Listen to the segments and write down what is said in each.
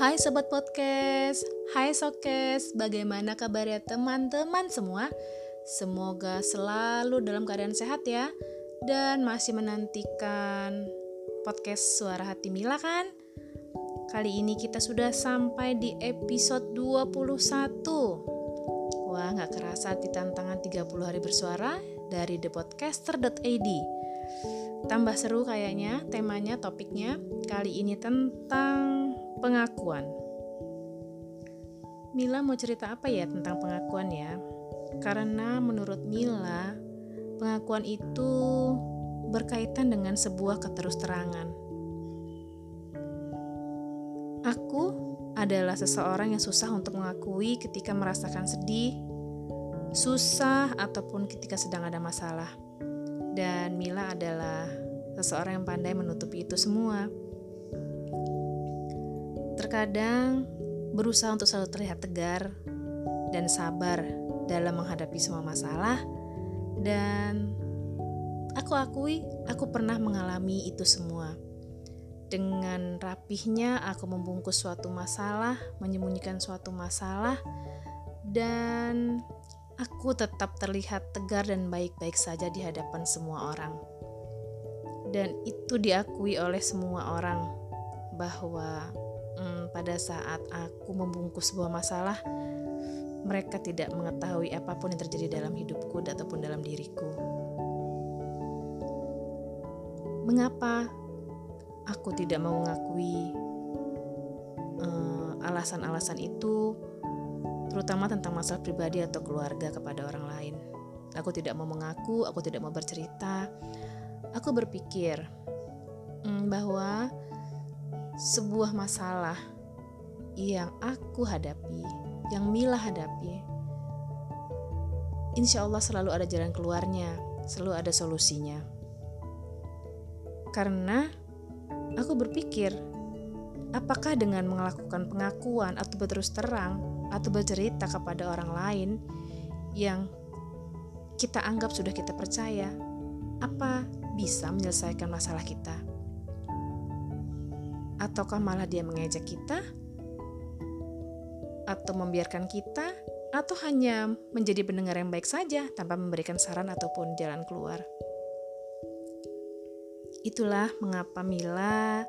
Hai Sobat Podcast, hai Sokes, bagaimana kabarnya teman-teman semua? Semoga selalu dalam keadaan sehat ya. Dan masih menantikan podcast Suara Hati Mila kan? Kali ini kita sudah sampai di episode 21 Wah gak kerasa di tantangan 30 hari bersuara dari thepodcaster.id Tambah seru kayaknya temanya, topiknya. Kali ini tentang Pengakuan. Mila mau cerita apa ya tentang pengakuan ya? Karena menurut Mila, pengakuan itu berkaitan dengan sebuah keterusterangan. Aku adalah seseorang yang susah untuk mengakui ketika merasakan sedih, susah, ataupun ketika sedang ada masalah. Dan Mila adalah seseorang yang pandai menutupi itu semua terkadang berusaha untuk selalu terlihat tegar dan sabar dalam menghadapi semua masalah dan aku akui aku pernah mengalami itu semua. Dengan rapihnya aku membungkus suatu masalah, menyembunyikan suatu masalah dan aku tetap terlihat tegar dan baik-baik saja di hadapan semua orang. Dan itu diakui oleh semua orang bahwa hmm, pada saat aku membungkus sebuah masalah, mereka tidak mengetahui apa pun yang terjadi dalam hidupku ataupun dalam diriku. Mengapa aku tidak mau mengakui alasan alasan-alasan itu, terutama tentang masalah pribadi atau keluarga kepada orang lain? Aku tidak mau mengaku, aku tidak mau bercerita. Aku berpikir hmm, bahwa sebuah masalah yang aku hadapi, yang Mila hadapi, insya Allah selalu ada jalan keluarnya, selalu ada solusinya. Karena aku berpikir, apakah dengan melakukan pengakuan atau berterus terang atau bercerita kepada orang lain yang kita anggap sudah kita percaya, apa bisa menyelesaikan masalah kita? Ataukah malah dia mengejek kita? Atau membiarkan kita? Atau hanya menjadi pendengar yang baik saja tanpa memberikan saran ataupun jalan keluar? Itulah mengapa Mila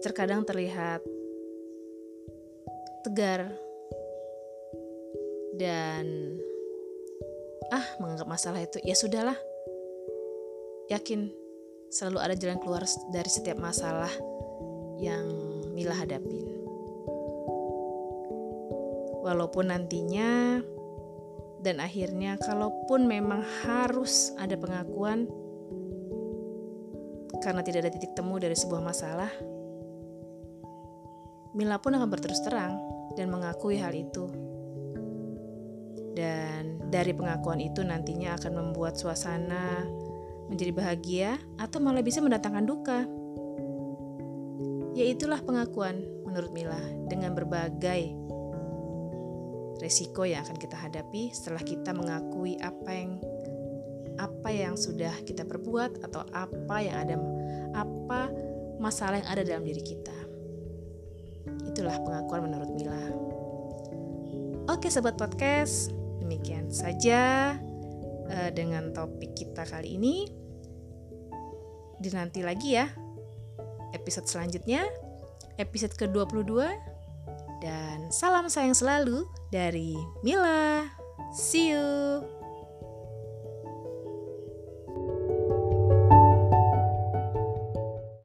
terkadang terlihat tegar dan ah menganggap masalah itu ya sudahlah yakin selalu ada jalan keluar dari setiap masalah yang Mila hadapin. Walaupun nantinya dan akhirnya kalaupun memang harus ada pengakuan karena tidak ada titik temu dari sebuah masalah, Mila pun akan berterus terang dan mengakui hal itu. Dan dari pengakuan itu nantinya akan membuat suasana menjadi bahagia, atau malah bisa mendatangkan duka. Yaitulah pengakuan menurut Mila dengan berbagai resiko yang akan kita hadapi setelah kita mengakui apa yang apa yang sudah kita perbuat atau apa yang ada apa masalah yang ada dalam diri kita. Itulah pengakuan menurut Mila. Oke sobat podcast, demikian saja uh, dengan topik kita kali ini. Dinanti lagi ya episode selanjutnya, episode ke-22. Dan salam sayang selalu dari Mila. See you.